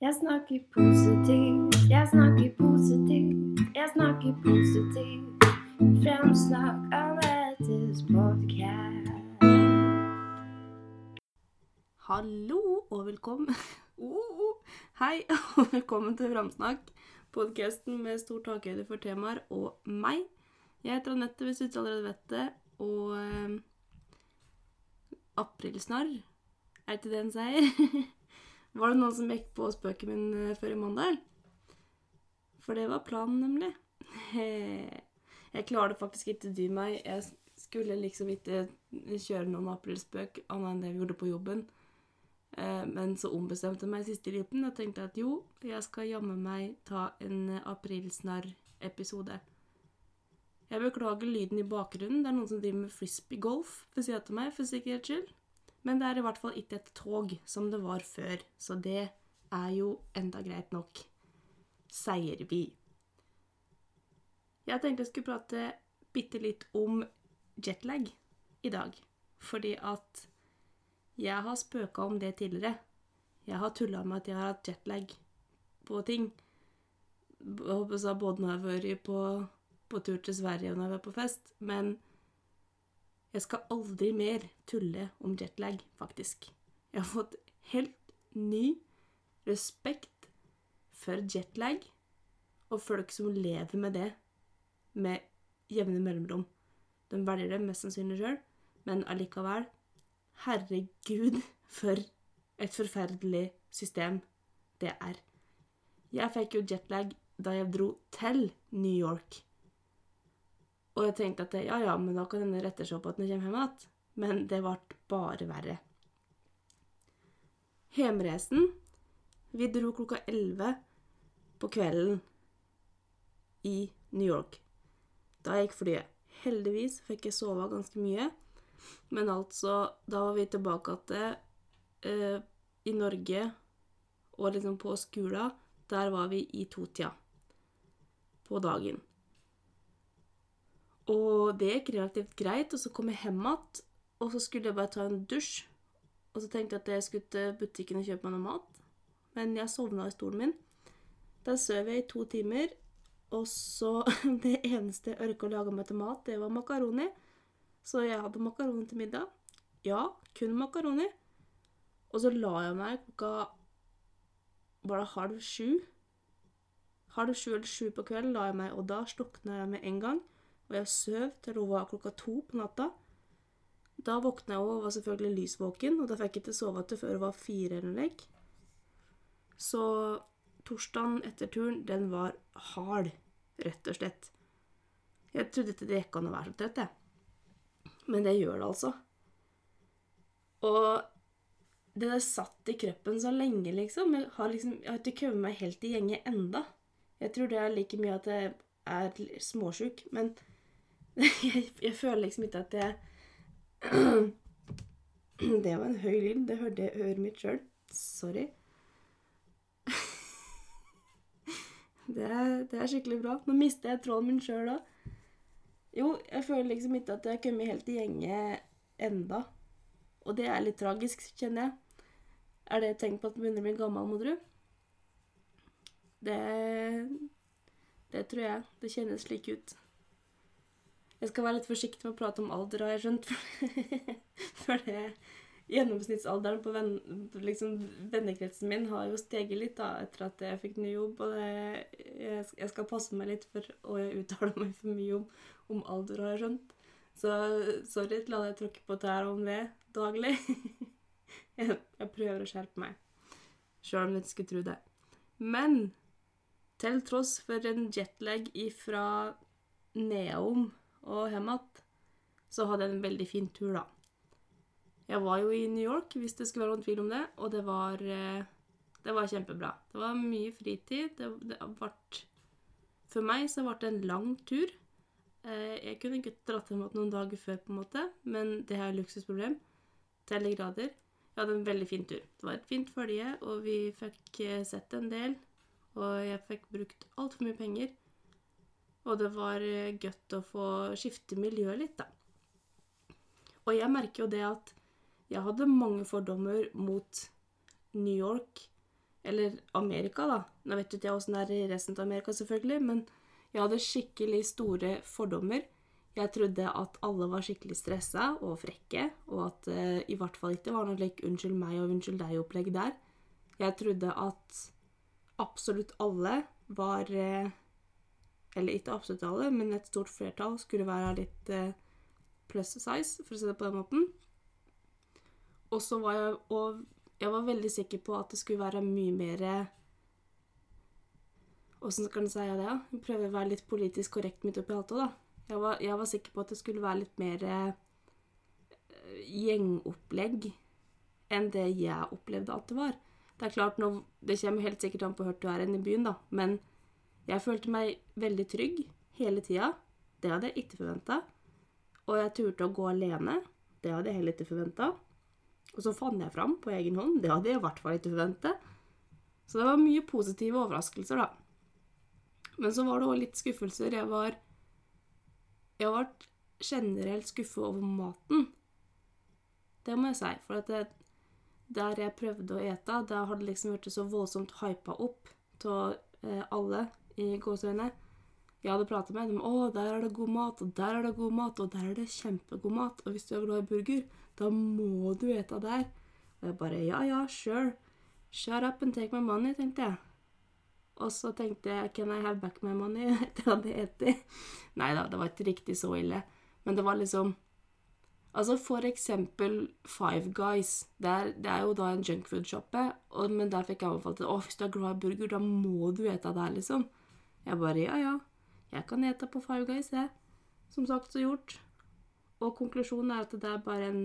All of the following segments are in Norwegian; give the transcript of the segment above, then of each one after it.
Jeg snakker positivt, jeg snakker positivt, jeg snakker positivt. Fremsnakk Anettes podkast. Hallo og velkommen oh, oh. Hei og velkommen til Framsnakk, podkasten med stor takhøyde for temaer og meg. Jeg heter Anette, hvis du ikke allerede vet det, og eh, aprilsnarr, er ikke det en sier? var det noen som gikk på spøken min eh, før i mandag? For det var planen, nemlig. Jeg klarte faktisk ikke dy meg. Jeg skulle liksom ikke kjøre noen aprilspøk annet enn det vi gjorde på jobben. Eh, Men så ombestemte jeg meg i siste liten og tenkte at jo, jeg skal jammen meg ta en aprilsnarr-episode. Jeg beklager lyden i bakgrunnen. Det er noen som driver med frisbee-golf ved siden av meg, for sikkerhets skyld. Men det er i hvert fall ikke et tog som det var før, så det er jo enda greit nok. Sier vi. Jeg tenkte jeg skulle prate bitte litt om jetlag i dag, fordi at jeg har spøka om det tidligere. Jeg har tulla med at jeg har hatt jetlag på ting. Både når jeg har vært på, på tur til Sverige og når jeg har vært på fest. Men jeg skal aldri mer tulle om jetlag, faktisk. Jeg har fått helt ny respekt for jetlag og folk som lever med det med jevne mellomrom. De velger det mest sannsynlig sjøl, men allikevel Herregud, for et forferdelig system det er. Jeg fikk jo jetlag da jeg dro til New York. Og jeg tenkte at ja, ja, men da kan denne rette seg opp at den kommer hjem igjen. Men det ble bare verre. Hjemreisen Vi dro klokka 11 på kvelden i New York. Da gikk flyet. Heldigvis fikk jeg sove ganske mye. Men altså, da var vi tilbake igjen eh, i Norge, og liksom på skolen. Der var vi i totida på dagen. Og det gikk relativt greit, og så kom jeg hjem igjen, og så skulle jeg bare ta en dusj. Og så tenkte jeg at jeg skulle til butikken og kjøpe meg noe mat, men jeg sovna i stolen min. Der sov jeg i to timer, og så Det eneste jeg orka å lage meg til mat, det var makaroni. Så jeg hadde makaroni til middag. Ja, kun makaroni. Og så la jeg meg klokka Var det halv sju? Halv sju eller sju på kvelden la jeg meg, og da slukna jeg med en gang. Og jeg sov til det var klokka to på natta. Da våkna jeg og var selvfølgelig lysvåken, og da fikk jeg ikke sove til før det var fire eller noe. Så torsdagen etter turen, den var hard, rett og slett. Jeg trodde ikke det gikk an å være så trøtt, jeg. Men det gjør det altså. Og det der satt i kroppen så lenge, liksom. Jeg har, liksom, jeg har ikke kommet meg helt i gjenge enda. Jeg tror det er like mye at jeg er småsjuk, men jeg, jeg føler liksom ikke at jeg Det var en høy lyd. Det hørte jeg øret mitt sjøl. Sorry. Det er, det er skikkelig bra. Nå mister jeg tråden min sjøl òg. Jo, jeg føler liksom ikke at jeg har kommet helt i gjenge enda. Og det er litt tragisk, kjenner jeg. Er det et tegn på at du begynner å bli gammel, må du? Det Det tror jeg. Det kjennes slik ut. Jeg skal være litt forsiktig med å prate om alder, har jeg skjønt. For det gjennomsnittsalderen på venn, liksom, vennekretsen min har jo steget litt da, etter at jeg fikk ny jobb. Og det, jeg, jeg skal passe meg litt for å uttale meg for mye om, om alder, har jeg skjønt. Så sorry til alle jeg tråkker på tær om det daglig. jeg, jeg prøver å skjerpe meg, sjøl om du ikke skulle tro det. Men til tross for en jetlag ifra nedom og hjem igjen, så hadde jeg en veldig fin tur, da. Jeg var jo i New York, hvis det skulle være noen tvil om det, og det var, eh, det var kjempebra. Det var mye fritid. Det, det ble For meg så ble det en lang tur. Eh, Jeg kunne ikke dratt hjem igjen noen dager før, på en måte, men det er et luksusproblem til alle grader. Jeg hadde en veldig fin tur. Det var et fint følge, og vi fikk eh, sett en del. Og jeg fikk brukt altfor mye penger. Og det var eh, godt å få skifte miljø litt, da. Og jeg merker jo det at jeg hadde mange fordommer mot New York Eller Amerika, da. Nå vet ikke jeg åssen det er i resten av Amerika, selvfølgelig, men jeg hadde skikkelig store fordommer. Jeg trodde at alle var skikkelig stressa og frekke, og at det i hvert fall ikke var noe like 'unnskyld meg' og 'unnskyld deg'-opplegg der. Jeg trodde at absolutt alle var eh, Eller ikke absolutt alle, men et stort flertall skulle være litt eh, plus size, for å si det på den måten. Og så var jeg Og jeg var veldig sikker på at det skulle være mye mer Åssen skal en si det? Jeg prøver å være litt politisk korrekt midt oppi alt òg, da. Jeg var, jeg var, sikker på at det skulle være litt mer eh, gjengopplegg enn det jeg opplevde at det var. Det er klart, nå, det kommer helt sikkert an på hvor du er i byen, da, men jeg følte meg veldig trygg hele tida. Det hadde jeg ikke forventa. Og jeg turte å gå alene. Det hadde jeg heller ikke forventa. Og så fant jeg fram på egen hånd. Det hadde jeg i hvert fall ikke forventa. Så det var mye positive overraskelser, da. Men så var det òg litt skuffelser. Jeg var Jeg ble generelt skuffa over maten. Det må jeg si. For at det, der jeg prøvde å ete, da hadde liksom blitt så voldsomt hypa opp av eh, alle i gåseøyne. Jeg hadde pratet med dem. 'Å, der er det god mat, og der er det god mat, og der er det kjempegod mat.' 'Og hvis du er glad i burger, da må du ete der.' Og jeg bare 'Ja, ja, sure. Shut up and take my money', tenkte jeg. Og så tenkte jeg 'Can I have back my money?' etter at jeg hadde spist. Nei da, det var ikke riktig så ille. Men det var liksom Altså for eksempel Five Guys. Der, det er jo da en junkfood-shoppe, men der fikk jeg anbefalt at hvis du er glad i burger, da må du ete der, liksom. Jeg bare ja, ja. Jeg kan ete på Five Guys, jeg. Som sagt så gjort. Og konklusjonen er at det er bare en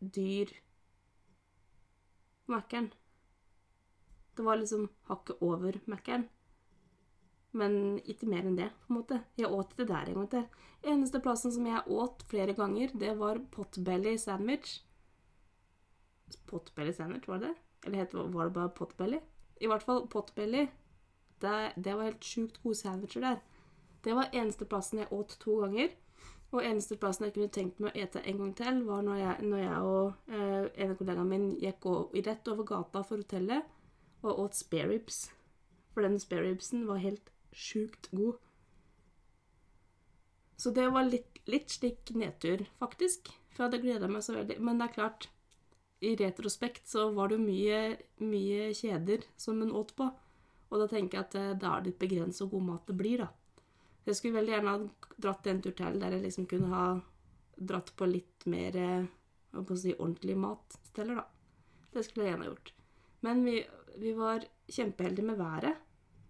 dyr Mækkern. Det var liksom hakket over Mækkern. Men ikke mer enn det, på en måte. Jeg åt ikke der en gang til. Eneste plassen som jeg åt flere ganger, det var potbelly sandwich. Potbelly sandwich, var det det? Eller var det bare potbelly? I hvert fall potbelly. Det, det var helt sjukt gode sandwicher der. Det var eneste plassen jeg åt to ganger. Og eneste plassen jeg kunne tenkt meg å ete en gang til, var når jeg, når jeg og eh, en av kollegaene mine gikk rett over gata for hotellet og åt spareribs. For den spareribsen var helt sjukt god. Så det var litt, litt slik nedtur, faktisk. For jeg hadde gleda meg så veldig. Men det er klart, i retrospekt så var det mye, mye kjeder som hun åt på. Og da tenker jeg at det da er det litt begrenset hvor god mat det blir, da. Jeg skulle veldig gjerne ha dratt en tur til der jeg liksom kunne ha dratt på litt mer eh, hva på si, ordentlig matsteller, da. Det skulle jeg gjerne ha gjort. Men vi, vi, var kjempeheldige med været.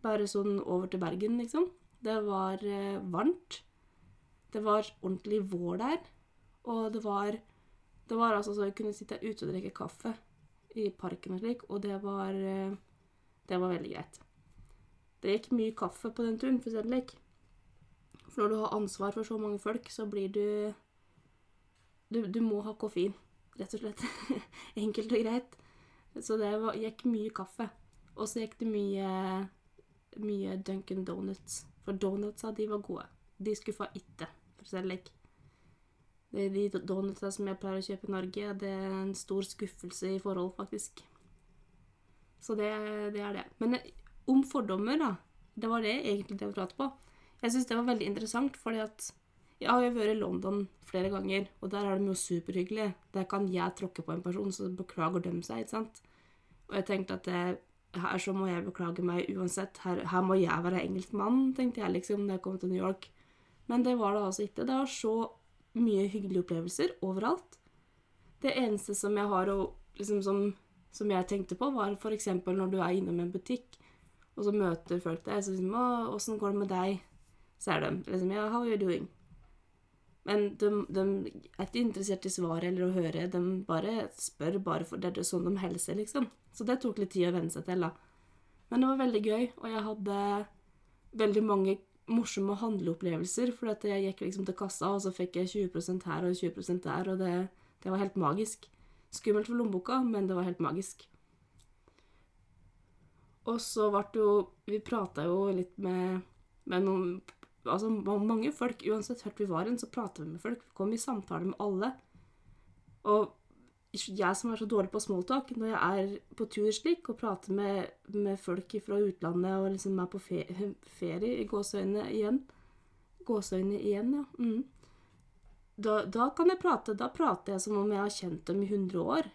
Bare sånn over til Bergen, liksom. Det var eh, varmt. Det var ordentlig vår der. Og det var Det var altså så jeg kunne sitte ute og drikke kaffe i parken og slik, og det var eh, Det var veldig greit. Det gikk mye kaffe på den turen, for å si det slik. For når du har ansvar for så mange folk, så blir du Du, du må ha koffein, rett og slett. Enkelt og greit. Så det var, gikk mye kaffe. Og så gikk det mye, mye Duncan Donuts. For donutsa, de var gode. De skuffa ikke, for å si det slik. De donutsa som jeg pleier å kjøpe i Norge, det er en stor skuffelse i forhold, faktisk. Så det, det er det. Men om fordommer, da. Det var det egentlig det jeg pratet på. Jeg syns det var veldig interessant, fordi at jeg har jo vært i London flere ganger, og der er de jo superhyggelige. Der kan jeg tråkke på en person, så beklager de seg, ikke sant. Og jeg tenkte at det, her så må jeg beklage meg uansett. Her, her må jeg være engelskmann, tenkte jeg liksom da jeg kom til New York. Men det var det altså ikke. Det var så mye hyggelige opplevelser overalt. Det eneste som jeg har å liksom som, som jeg tenkte på, var f.eks. når du er innom en butikk, og så møter folk deg, og så liksom 'Åssen går det med deg?' Så er de liksom Ja, how are you doing? Men de, de, er ikke interessert i svaret eller å høre. De bare spør bare for det er sånn de helser, liksom. Så det tok litt tid å venne seg til, da. Men det var veldig gøy, og jeg hadde veldig mange morsomme handleopplevelser. For at jeg gikk liksom til kassa, og så fikk jeg 20% her og 20 der, og det, det var helt magisk. Skummelt for lommeboka, men det var helt magisk. Og så ble jo Vi prata jo litt med, med noen altså, mange folk, uansett hvor vi var hen, så prata vi med folk. Vi kom i samtale med alle. Og jeg som er så dårlig på smalltalk, når jeg er på tur slik og prater med, med folk fra utlandet og liksom er på fe ferie i gåseøynene igjen Gåseøynene igjen, ja. Mm. Da, da kan jeg prate. Da prater jeg som om jeg har kjent dem i 100 år.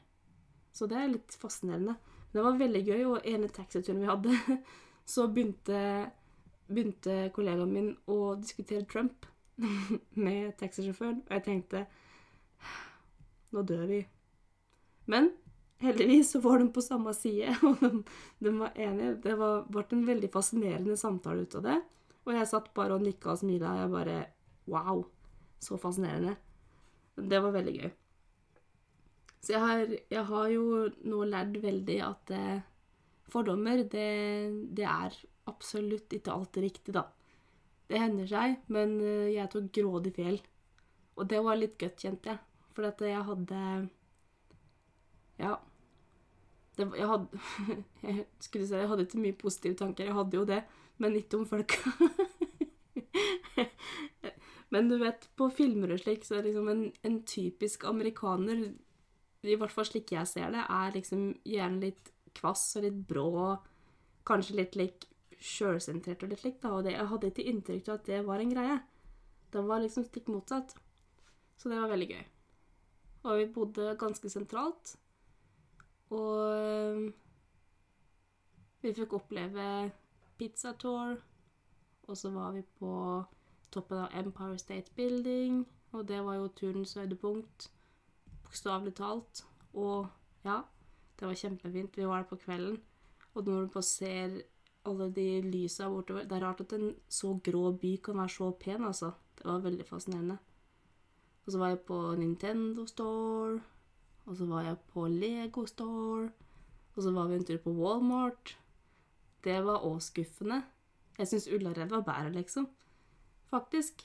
Så det er litt fascinerende. Det var veldig gøy, og ene taxituren vi hadde, så begynte, begynte kollegaen min å diskutere Trump med taxisjåføren, og jeg tenkte Nå dør vi. Men heldigvis så var de på samme side, og de, de var enige. Det var, ble en veldig fascinerende samtale ut av det. Og jeg satt bare og nikka og smila. Jeg bare Wow! Så fascinerende. Det var veldig gøy. Så jeg har, jeg har jo nå lært veldig at eh, fordommer, det, det, er absolutt ikke alltid riktig, da. Det hender seg, men eh, jeg tok grådig feil. Og det var litt godt, kjente jeg. For at jeg hadde Ja. Det, jeg hadde jeg skulle si, jeg hadde ikke mye positive tanker. Jeg hadde jo det men ikke om folka. men du vet, på filmer og slik, så er det liksom en, en, typisk amerikaner, i hvert fall slik jeg ser det, er liksom gjerne litt kvass og litt brå. Kanskje litt lik sjølsentrert og litt lik, da. Og det, jeg hadde ikke inntrykk av at det var en greie. Det var liksom stikk motsatt. Så det var veldig gøy. Og vi bodde ganske sentralt. Og vi fikk oppleve Pizza Tour. Og så var vi på toppen av Empire State Building, og det var jo turens høydepunkt. Bokstavelig talt. Og ja, det var kjempefint. Vi var der på kvelden, og når du bare ser alle de lysa bortover Det er rart at en så grå by kan være så pen, altså. Det var veldig fascinerende. Og så var jeg på Nintendo Store, og så var jeg på Lego Store, og så var vi en tur på Walmart. Det var òg skuffende. Jeg syns Ullared var bedre, liksom. Faktisk.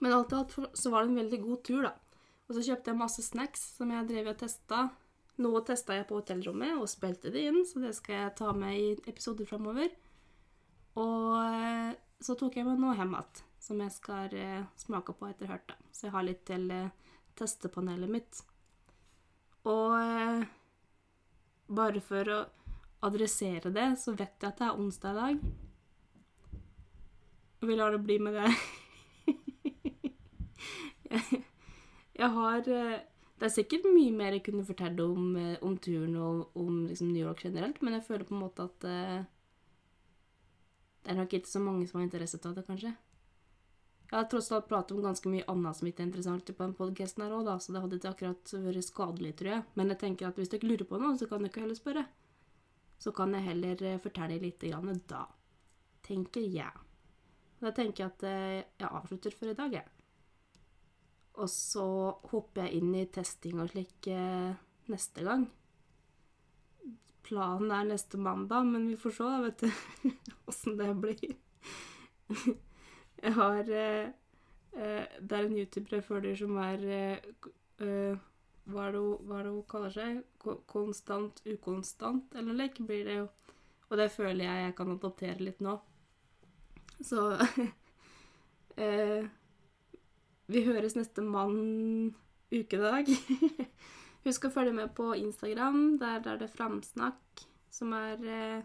Men alt i alt så var det en veldig god tur, da. Og så kjøpte jeg masse snacks som jeg drev og testa. Noe testa jeg på hotellrommet og spilte det inn, så det skal jeg ta med i episoder framover. Og eh, så tok jeg med noe hjem igjen som jeg skal eh, smake på etter hvert. Så jeg har litt til eh, testepanelet mitt. Og bare for å adressere det, så vet jeg at det er onsdag i dag. Og vi lar det bli med det. jeg, har eh, Det er sikkert mye mer jeg kunne fortelle om, eh, om turen og om liksom, New York generelt, men jeg føler på en måte at uh, det er nok ikke så mange som har interesse av det, kanskje. Jeg har tross alt pratet om ganske mye annet som ikke er interessant på den podkasten her òg, så det hadde ikke akkurat vært skadelig, tror jeg. Men jeg tenker at hvis dere lurer på noe, så kan dere heller spørre så kan jeg heller eh, fortelle litt grann da. Tenker jeg. Da tenker jeg at eh, jeg avslutter for i dag, jeg. Og så hopper jeg inn i testing og slik eh, neste gang. Planen er neste mandag, men vi får se, da, vet du, åssen det blir. Jeg har Det er en YouTuber jeg følger som er hva er, det, hva er det hun kaller seg? Konstant, ukonstant, eller lek blir det jo. Og det føler jeg jeg kan adoptere litt nå. Så eh, Vi høres neste mann ukedag. Husk å følge med på Instagram. Der er det Framsnakk som er, eh,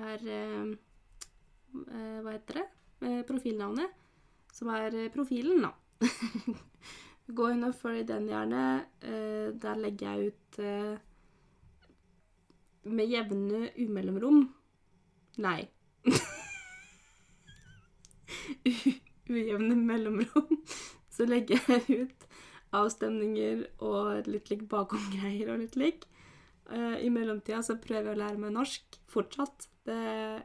er eh, eh, Hva heter det? Profilnavnet. Som er profilen, da. Gå inn og følg den gjerne. Der legger jeg ut med jevne umellomrom Nei. Ujevne mellomrom så legger jeg ut avstemninger og litt lik bakomgreier og litt lik. Uh, I mellomtida så prøver jeg å lære meg norsk fortsatt. Det,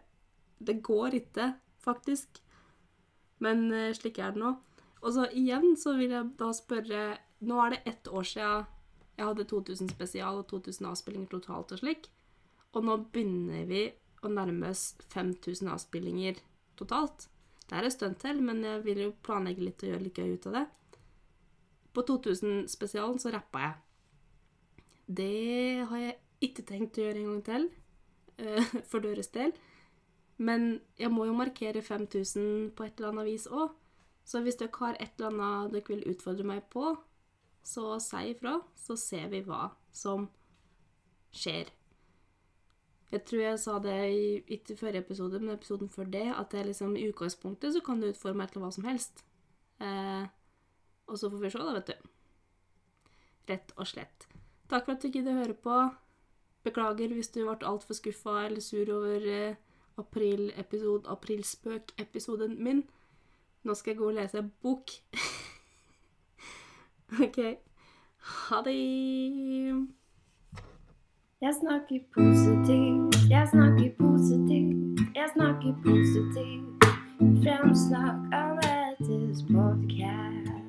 det går ikke, faktisk. Men uh, slik er det nå. Og så igjen så vil jeg da spørre Nå er det ett år siden jeg hadde 2000 spesial og 2000 avspillinger totalt og slik. Og nå begynner vi å nærme oss 5000 avspillinger totalt. Det er en stund til, men jeg vil jo planlegge litt og gjøre litt gøy ut av det. På 2000-spesialen så rappa jeg. Det har jeg ikke tenkt å gjøre en gang til, uh, for deres del. Men jeg må jo markere 5000 på et eller annet vis òg. Så hvis dere har et eller annet dere vil utfordre meg på, så si ifra, så ser vi hva som skjer. Jeg tror jeg sa det i, ikke i forrige episode, men episoden før det, at det liksom, i utgangspunktet så kan du utforme et eller hva som helst. Eh, og så får vi se, da, vet du. Rett og slett. Takk for at du gidder å høre på. Beklager hvis du ble altfor skuffa eller sur over eh, april-episode, aprilspøk-episoden min. Nå skal jeg gå og lese bok. OK. Ha det. Jeg snakker positivt, jeg snakker positivt, jeg snakker positivt. Fremsnakk Anettes podkast.